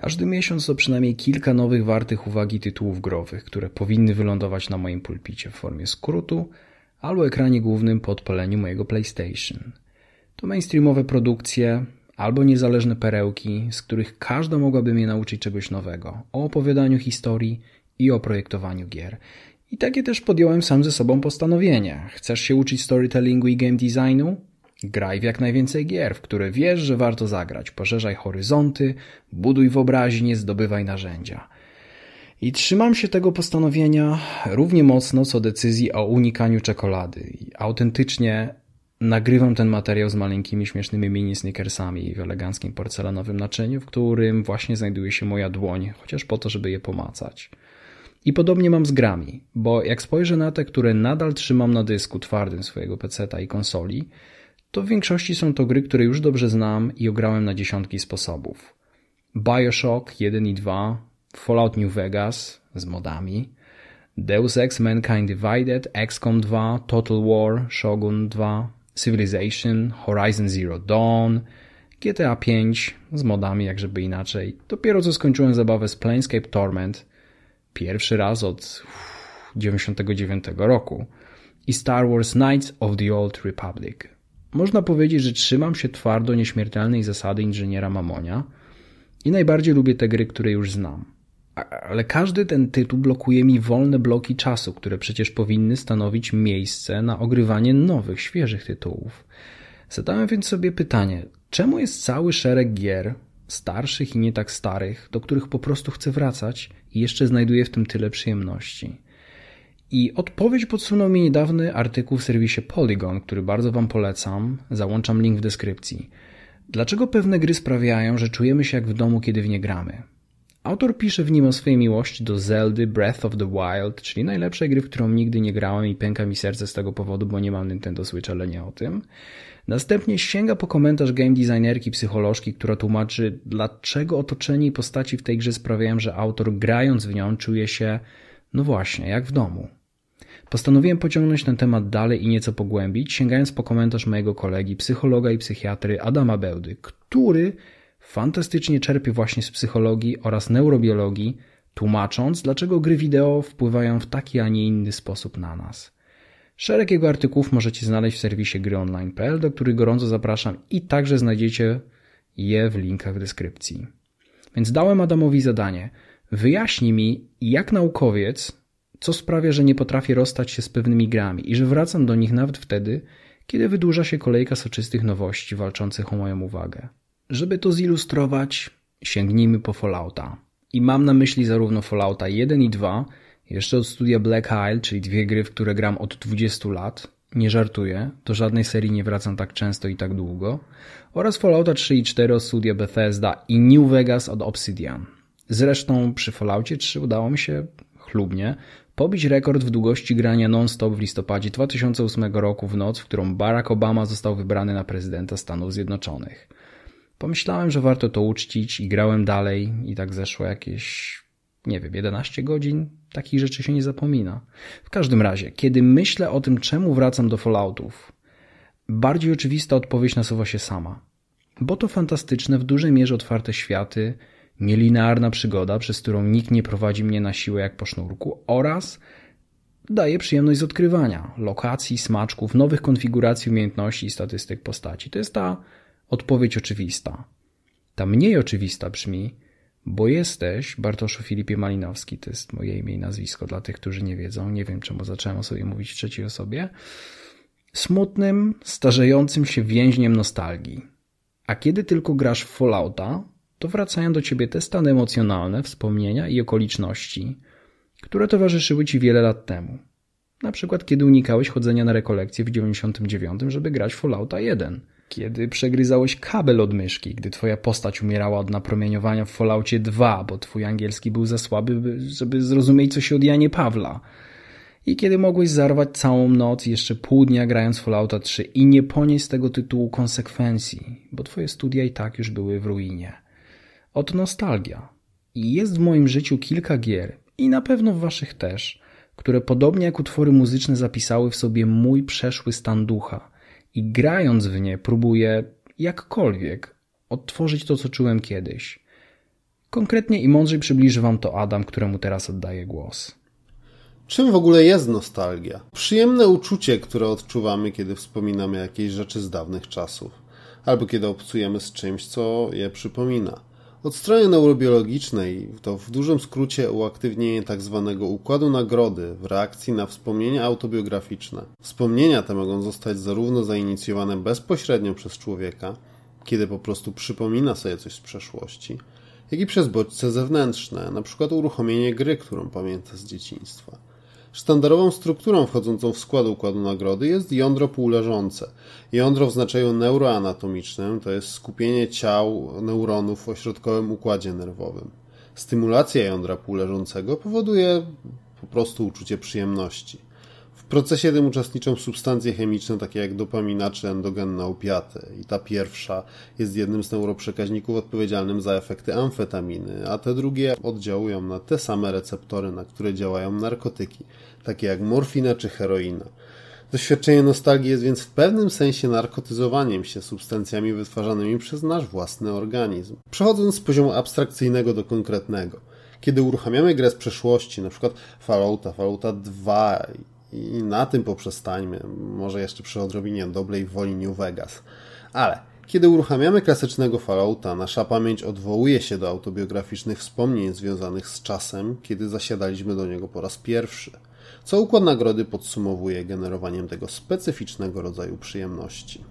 Każdy miesiąc to przynajmniej kilka nowych wartych uwagi tytułów growych, które powinny wylądować na moim pulpicie w formie skrótu albo ekranie głównym po odpaleniu mojego PlayStation. To mainstreamowe produkcje albo niezależne perełki, z których każda mogłaby mnie nauczyć czegoś nowego o opowiadaniu historii i o projektowaniu gier. I takie też podjąłem sam ze sobą postanowienie. Chcesz się uczyć storytellingu i game designu? Graj w jak najwięcej gier, w które wiesz, że warto zagrać. Poszerzaj horyzonty, buduj wyobraźnię, zdobywaj narzędzia. I trzymam się tego postanowienia równie mocno co decyzji o unikaniu czekolady. Autentycznie nagrywam ten materiał z maleńkimi, śmiesznymi mini sneakersami w eleganckim porcelanowym naczyniu, w którym właśnie znajduje się moja dłoń, chociaż po to, żeby je pomacać. I podobnie mam z grami, bo jak spojrzę na te, które nadal trzymam na dysku twardym swojego PC-ta i konsoli, to w większości są to gry, które już dobrze znam i ograłem na dziesiątki sposobów. Bioshock 1 i 2, Fallout New Vegas z modami, Deus Ex Mankind Divided, XCOM 2, Total War, Shogun 2, Civilization, Horizon Zero Dawn, GTA 5 z modami, jak żeby inaczej. Dopiero co skończyłem zabawę z Planescape Torment, pierwszy raz od 99 roku i Star Wars Knights of the Old Republic. Można powiedzieć, że trzymam się twardo nieśmiertelnej zasady inżyniera Mamonia i najbardziej lubię te gry, które już znam. Ale każdy ten tytuł blokuje mi wolne bloki czasu, które przecież powinny stanowić miejsce na ogrywanie nowych, świeżych tytułów. Zadałem więc sobie pytanie, czemu jest cały szereg gier, starszych i nie tak starych, do których po prostu chcę wracać i jeszcze znajduję w tym tyle przyjemności? I odpowiedź podsunął mi niedawny artykuł w serwisie Polygon, który bardzo Wam polecam. Załączam link w deskrypcji. Dlaczego pewne gry sprawiają, że czujemy się jak w domu, kiedy w nie gramy? Autor pisze w nim o swojej miłości do Zeldy Breath of the Wild, czyli najlepszej gry, w którą nigdy nie grałem i pęka mi serce z tego powodu, bo nie mam Nintendo Switch, ale nie o tym. Następnie sięga po komentarz game designerki psycholożki, która tłumaczy, dlaczego otoczenie i postaci w tej grze sprawiają, że autor grając w nią czuje się, no właśnie, jak w domu. Postanowiłem pociągnąć ten temat dalej i nieco pogłębić, sięgając po komentarz mojego kolegi, psychologa i psychiatry Adama Bełdy, który fantastycznie czerpie właśnie z psychologii oraz neurobiologii, tłumacząc, dlaczego gry wideo wpływają w taki, a nie inny sposób na nas. Szereg jego artykułów możecie znaleźć w serwisie gryonline.pl, do których gorąco zapraszam i także znajdziecie je w linkach w deskrypcji. Więc dałem Adamowi zadanie. Wyjaśnij mi, jak naukowiec, co sprawia, że nie potrafię rozstać się z pewnymi grami i że wracam do nich nawet wtedy, kiedy wydłuża się kolejka soczystych nowości walczących o moją uwagę. Żeby to zilustrować, sięgnijmy po Fallouta. I mam na myśli zarówno Fallouta 1 i 2, jeszcze od studia Black Isle, czyli dwie gry, w które gram od 20 lat. Nie żartuję, do żadnej serii nie wracam tak często i tak długo. Oraz Fallouta 3 i 4 od studia Bethesda i New Vegas od Obsidian. Zresztą przy Falloutie 3 udało mi się chlubnie pobić rekord w długości grania non-stop w listopadzie 2008 roku w noc, w którą Barack Obama został wybrany na prezydenta Stanów Zjednoczonych. Pomyślałem, że warto to uczcić i grałem dalej i tak zeszło jakieś, nie wiem, 11 godzin. Takich rzeczy się nie zapomina. W każdym razie, kiedy myślę o tym, czemu wracam do Falloutów, bardziej oczywista odpowiedź nasuwa się sama. Bo to fantastyczne, w dużej mierze otwarte światy, nielinearna przygoda, przez którą nikt nie prowadzi mnie na siłę jak po sznurku oraz daje przyjemność z odkrywania lokacji, smaczków, nowych konfiguracji umiejętności i statystyk postaci. To jest ta Odpowiedź oczywista. Ta mniej oczywista brzmi, bo jesteś Bartoszu Filipie Malinowski, to jest moje imię i nazwisko dla tych, którzy nie wiedzą, nie wiem czemu zacząłem o sobie mówić w trzeciej osobie, smutnym, starzejącym się więźniem nostalgii. A kiedy tylko grasz w Fallouta, to wracają do ciebie te stany emocjonalne, wspomnienia i okoliczności, które towarzyszyły ci wiele lat temu. Na przykład kiedy unikałeś chodzenia na rekolekcje w 99, żeby grać Fallouta 1 – kiedy przegryzałeś kabel od myszki, gdy twoja postać umierała od napromieniowania w Falloutie 2, bo twój angielski był za słaby, żeby zrozumieć coś od Janie Pawla. I kiedy mogłeś zarwać całą noc jeszcze pół dnia grając Fallouta 3 i nie ponieść z tego tytułu konsekwencji, bo twoje studia i tak już były w ruinie. Oto nostalgia. I jest w moim życiu kilka gier, i na pewno w waszych też, które podobnie jak utwory muzyczne zapisały w sobie mój przeszły stan ducha – i grając w nie próbuję jakkolwiek odtworzyć to, co czułem kiedyś. Konkretnie i mądrzej przybliży Wam to Adam, któremu teraz oddaję głos. Czym w ogóle jest nostalgia? Przyjemne uczucie, które odczuwamy, kiedy wspominamy jakieś rzeczy z dawnych czasów, albo kiedy obcujemy z czymś, co je przypomina. Od strony neurobiologicznej to w dużym skrócie uaktywnienie tzw. Tak układu nagrody w reakcji na wspomnienia autobiograficzne. Wspomnienia te mogą zostać zarówno zainicjowane bezpośrednio przez człowieka, kiedy po prostu przypomina sobie coś z przeszłości, jak i przez bodźce zewnętrzne, np. uruchomienie gry, którą pamięta z dzieciństwa. Sztandarową strukturą wchodzącą w skład układu nagrody jest jądro półleżące. Jądro w znaczeniu neuroanatomicznym to jest skupienie ciał neuronów w ośrodkowym układzie nerwowym. Stymulacja jądra półleżącego powoduje po prostu uczucie przyjemności. W procesie tym uczestniczą substancje chemiczne takie jak dopamina czy endogenne opiaty. I ta pierwsza jest jednym z neuroprzekaźników odpowiedzialnym za efekty amfetaminy, a te drugie oddziałują na te same receptory, na które działają narkotyki, takie jak morfina czy heroina. Doświadczenie nostalgii jest więc w pewnym sensie narkotyzowaniem się substancjami wytwarzanymi przez nasz własny organizm. Przechodząc z poziomu abstrakcyjnego do konkretnego. Kiedy uruchamiamy grę z przeszłości, np. Fallouta, Fallouta 2 i na tym poprzestańmy, może jeszcze przy odrobinie dobrej woli New Vegas. Ale kiedy uruchamiamy klasycznego Fallouta, nasza pamięć odwołuje się do autobiograficznych wspomnień związanych z czasem, kiedy zasiadaliśmy do niego po raz pierwszy, co układ nagrody podsumowuje generowaniem tego specyficznego rodzaju przyjemności.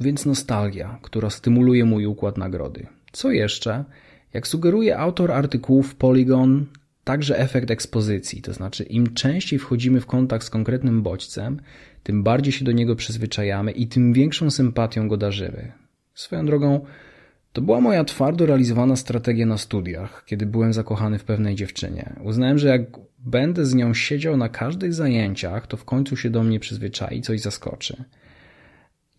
Więc nostalgia, która stymuluje mój układ nagrody. Co jeszcze? Jak sugeruje autor artykułów Polygon, także efekt ekspozycji, to znaczy im częściej wchodzimy w kontakt z konkretnym bodźcem, tym bardziej się do niego przyzwyczajamy i tym większą sympatią go darzymy. Swoją drogą, to była moja twardo realizowana strategia na studiach, kiedy byłem zakochany w pewnej dziewczynie. Uznałem, że jak będę z nią siedział na każdych zajęciach, to w końcu się do mnie przyzwyczai coś zaskoczy.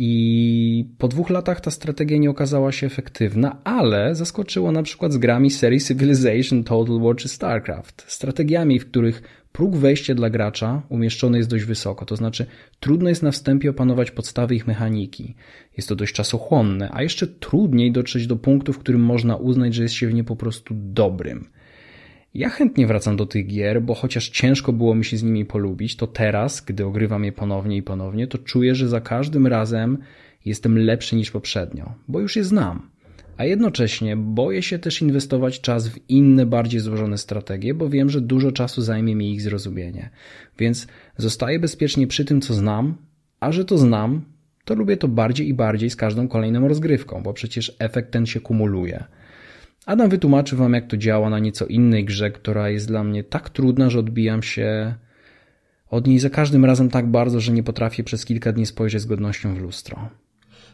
I po dwóch latach ta strategia nie okazała się efektywna, ale zaskoczyła na przykład z grami serii Civilization, Total War czy StarCraft. Strategiami, w których próg wejścia dla gracza umieszczony jest dość wysoko, to znaczy trudno jest na wstępie opanować podstawy ich mechaniki. Jest to dość czasochłonne, a jeszcze trudniej dotrzeć do punktu, w którym można uznać, że jest się w nie po prostu dobrym. Ja chętnie wracam do tych gier, bo chociaż ciężko było mi się z nimi polubić, to teraz, gdy ogrywam je ponownie i ponownie, to czuję, że za każdym razem jestem lepszy niż poprzednio, bo już je znam. A jednocześnie boję się też inwestować czas w inne, bardziej złożone strategie, bo wiem, że dużo czasu zajmie mi ich zrozumienie. Więc zostaję bezpiecznie przy tym, co znam, a że to znam, to lubię to bardziej i bardziej z każdą kolejną rozgrywką, bo przecież efekt ten się kumuluje. Adam wytłumaczy wam, jak to działa na nieco innej grze, która jest dla mnie tak trudna, że odbijam się od niej za każdym razem tak bardzo, że nie potrafię przez kilka dni spojrzeć z godnością w lustro.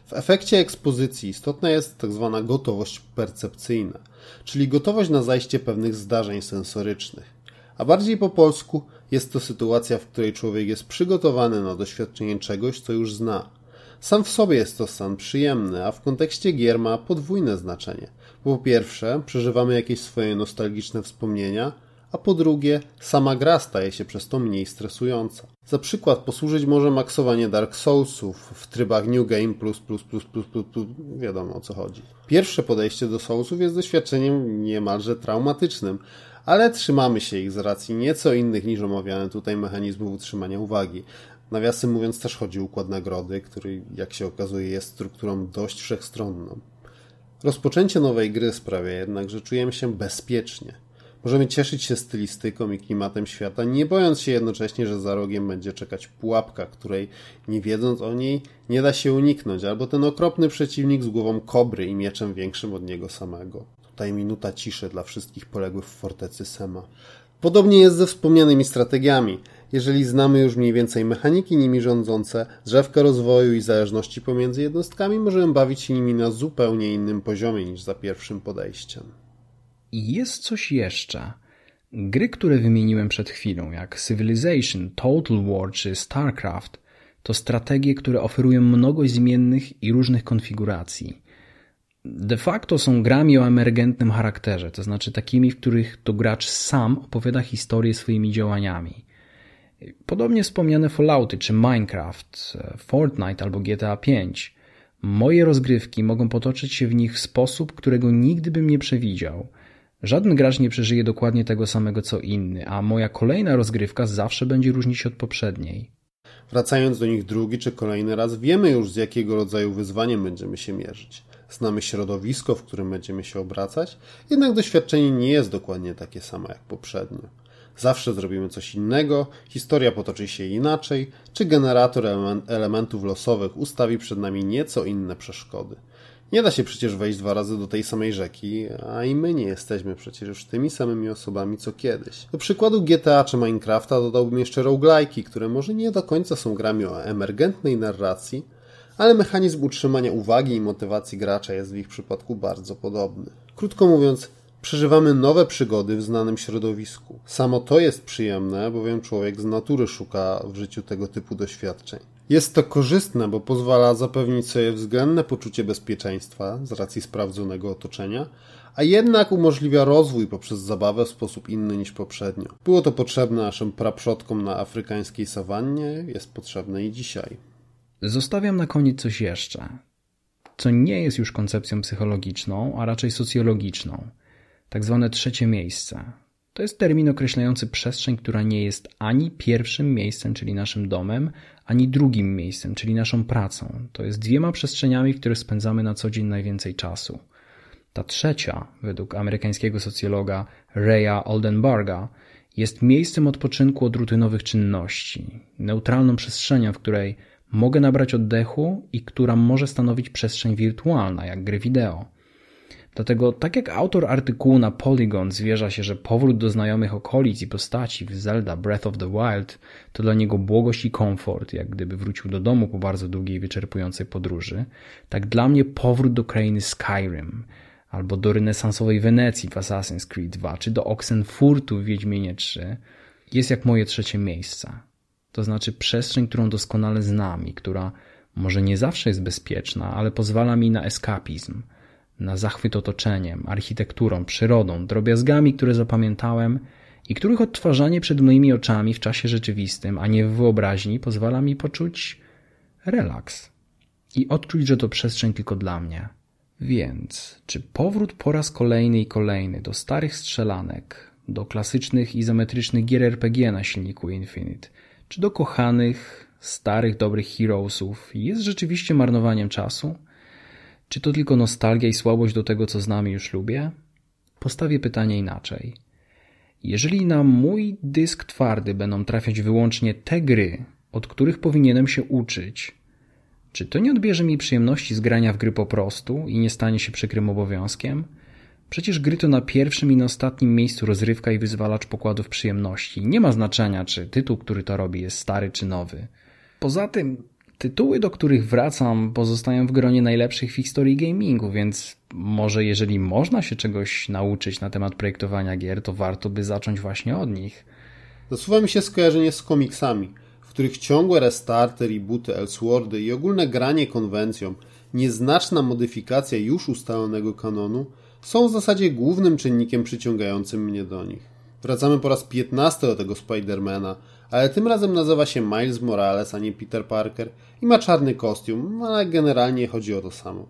W efekcie ekspozycji istotna jest tzw. Tak gotowość percepcyjna, czyli gotowość na zajście pewnych zdarzeń sensorycznych. A bardziej po polsku jest to sytuacja, w której człowiek jest przygotowany na doświadczenie czegoś, co już zna. Sam w sobie jest to stan przyjemny, a w kontekście gier ma podwójne znaczenie. Po pierwsze, przeżywamy jakieś swoje nostalgiczne wspomnienia, a po drugie, sama gra staje się przez to mniej stresująca. Za przykład posłużyć może maksowanie Dark Soulsów w trybach New Game plus plus plus plus plus, plus wiadomo o co chodzi. Pierwsze podejście do Soulsów jest doświadczeniem niemalże traumatycznym, ale trzymamy się ich z racji nieco innych niż omawiane tutaj mechanizmów utrzymania uwagi. Nawiasem mówiąc też chodzi o układ nagrody, który jak się okazuje jest strukturą dość wszechstronną. Rozpoczęcie nowej gry sprawia jednak, że czujemy się bezpiecznie. Możemy cieszyć się stylistyką i klimatem świata, nie bojąc się jednocześnie, że za rogiem będzie czekać pułapka, której nie wiedząc o niej nie da się uniknąć, albo ten okropny przeciwnik z głową kobry i mieczem większym od niego samego. Tutaj minuta ciszy dla wszystkich poległych w fortecy Sema. Podobnie jest ze wspomnianymi strategiami. Jeżeli znamy już mniej więcej mechaniki nimi rządzące, drzewka rozwoju i zależności pomiędzy jednostkami, możemy bawić się nimi na zupełnie innym poziomie niż za pierwszym podejściem. I jest coś jeszcze. Gry, które wymieniłem przed chwilą, jak Civilization, Total War czy StarCraft, to strategie, które oferują mnogość zmiennych i różnych konfiguracji. De facto są grami o emergentnym charakterze, to znaczy takimi, w których to gracz sam opowiada historię swoimi działaniami. Podobnie wspomniane Fallouty czy Minecraft, Fortnite albo GTA V. Moje rozgrywki mogą potoczyć się w nich w sposób, którego nigdy bym nie przewidział – Żaden gracz nie przeżyje dokładnie tego samego co inny, a moja kolejna rozgrywka zawsze będzie różnić się od poprzedniej. Wracając do nich drugi czy kolejny raz, wiemy już z jakiego rodzaju wyzwaniem będziemy się mierzyć. Znamy środowisko, w którym będziemy się obracać, jednak doświadczenie nie jest dokładnie takie samo jak poprzednio. Zawsze zrobimy coś innego, historia potoczy się inaczej, czy generator elementów losowych ustawi przed nami nieco inne przeszkody. Nie da się przecież wejść dwa razy do tej samej rzeki, a i my nie jesteśmy przecież już tymi samymi osobami co kiedyś. Do przykładu GTA czy Minecrafta dodałbym jeszcze roguelike'i, które może nie do końca są grami o emergentnej narracji, ale mechanizm utrzymania uwagi i motywacji gracza jest w ich przypadku bardzo podobny. Krótko mówiąc, przeżywamy nowe przygody w znanym środowisku. Samo to jest przyjemne, bowiem człowiek z natury szuka w życiu tego typu doświadczeń. Jest to korzystne, bo pozwala zapewnić sobie względne poczucie bezpieczeństwa z racji sprawdzonego otoczenia, a jednak umożliwia rozwój poprzez zabawę w sposób inny niż poprzednio. Było to potrzebne naszym praprzodkom na afrykańskiej sawannie, jest potrzebne i dzisiaj. Zostawiam na koniec coś jeszcze, co nie jest już koncepcją psychologiczną, a raczej socjologiczną, tak zwane trzecie miejsce. To jest termin określający przestrzeń, która nie jest ani pierwszym miejscem, czyli naszym domem, ani drugim miejscem, czyli naszą pracą. To jest dwiema przestrzeniami, w których spędzamy na co dzień najwięcej czasu. Ta trzecia, według amerykańskiego socjologa Raya Oldenbarga, jest miejscem odpoczynku od rutynowych czynności, neutralną przestrzenią, w której mogę nabrać oddechu i która może stanowić przestrzeń wirtualna, jak gry wideo. Dlatego, tak jak autor artykułu na Polygon zwierza się, że powrót do znajomych okolic i postaci w Zelda Breath of the Wild to dla niego błogość i komfort, jak gdyby wrócił do domu po bardzo długiej, wyczerpującej podróży, tak dla mnie powrót do krainy Skyrim, albo do renesansowej Wenecji w Assassin's Creed 2, czy do Oxenfurtu w Wiedźminie 3 jest jak moje trzecie miejsce. To znaczy przestrzeń, którą doskonale znam i która może nie zawsze jest bezpieczna, ale pozwala mi na eskapizm – na zachwyt otoczeniem, architekturą, przyrodą, drobiazgami, które zapamiętałem i których odtwarzanie przed moimi oczami w czasie rzeczywistym, a nie w wyobraźni, pozwala mi poczuć relaks i odczuć, że to przestrzeń tylko dla mnie. Więc, czy powrót po raz kolejny i kolejny do starych strzelanek, do klasycznych izometrycznych gier RPG na silniku Infinite, czy do kochanych, starych, dobrych heroesów jest rzeczywiście marnowaniem czasu? Czy to tylko nostalgia i słabość do tego, co z nami już lubię? Postawię pytanie inaczej. Jeżeli na mój dysk twardy będą trafiać wyłącznie te gry, od których powinienem się uczyć, czy to nie odbierze mi przyjemności z grania w gry po prostu i nie stanie się przykrym obowiązkiem? Przecież gry to na pierwszym i na ostatnim miejscu rozrywka i wyzwalacz pokładów przyjemności. Nie ma znaczenia, czy tytuł, który to robi, jest stary czy nowy. Poza tym, Tytuły, do których wracam, pozostają w gronie najlepszych w historii gamingu, więc może jeżeli można się czegoś nauczyć na temat projektowania gier, to warto by zacząć właśnie od nich. Zasuwa mi się skojarzenie z komiksami, w których ciągłe restarty, rebooty, Elseworldy i ogólne granie konwencją, nieznaczna modyfikacja już ustalonego kanonu są w zasadzie głównym czynnikiem przyciągającym mnie do nich. Wracamy po raz piętnasty do tego Spidermana, ale tym razem nazywa się Miles Morales, a nie Peter Parker i ma czarny kostium, ale generalnie chodzi o to samo.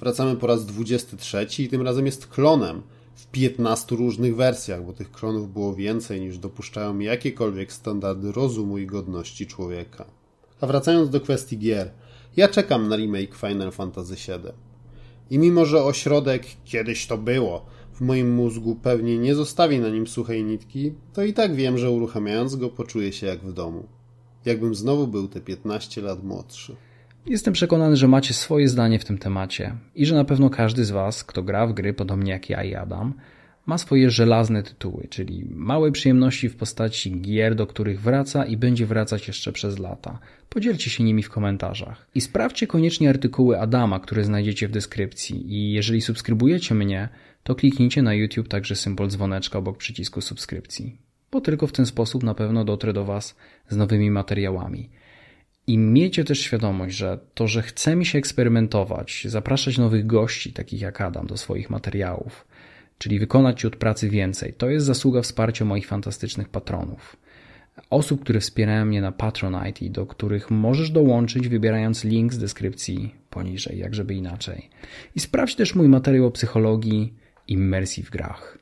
Wracamy po raz 23 i tym razem jest klonem w 15 różnych wersjach, bo tych klonów było więcej niż dopuszczają jakiekolwiek standardy rozumu i godności człowieka. A wracając do kwestii gier, ja czekam na remake Final Fantasy VII. I mimo, że ośrodek kiedyś to było, w moim mózgu pewnie nie zostawi na nim suchej nitki, to i tak wiem, że uruchamiając go poczuję się jak w domu. Jakbym znowu był te 15 lat młodszy. Jestem przekonany, że macie swoje zdanie w tym temacie i że na pewno każdy z Was, kto gra w gry, podobnie jak ja i Adam, ma swoje żelazne tytuły, czyli małe przyjemności w postaci gier, do których wraca i będzie wracać jeszcze przez lata. Podzielcie się nimi w komentarzach. I sprawdźcie koniecznie artykuły Adama, które znajdziecie w deskrypcji. I jeżeli subskrybujecie mnie, to kliknijcie na YouTube także symbol dzwoneczka obok przycisku subskrypcji, bo tylko w ten sposób na pewno dotrę do Was z nowymi materiałami. I miejcie też świadomość, że to, że chce mi się eksperymentować, zapraszać nowych gości, takich jak Adam, do swoich materiałów, czyli wykonać od pracy więcej, to jest zasługa wsparcia moich fantastycznych patronów. Osób, które wspierają mnie na Patronite i do których możesz dołączyć wybierając link z deskrypcji poniżej, jak żeby inaczej. I sprawdź też mój materiał o psychologii, imersji w grach.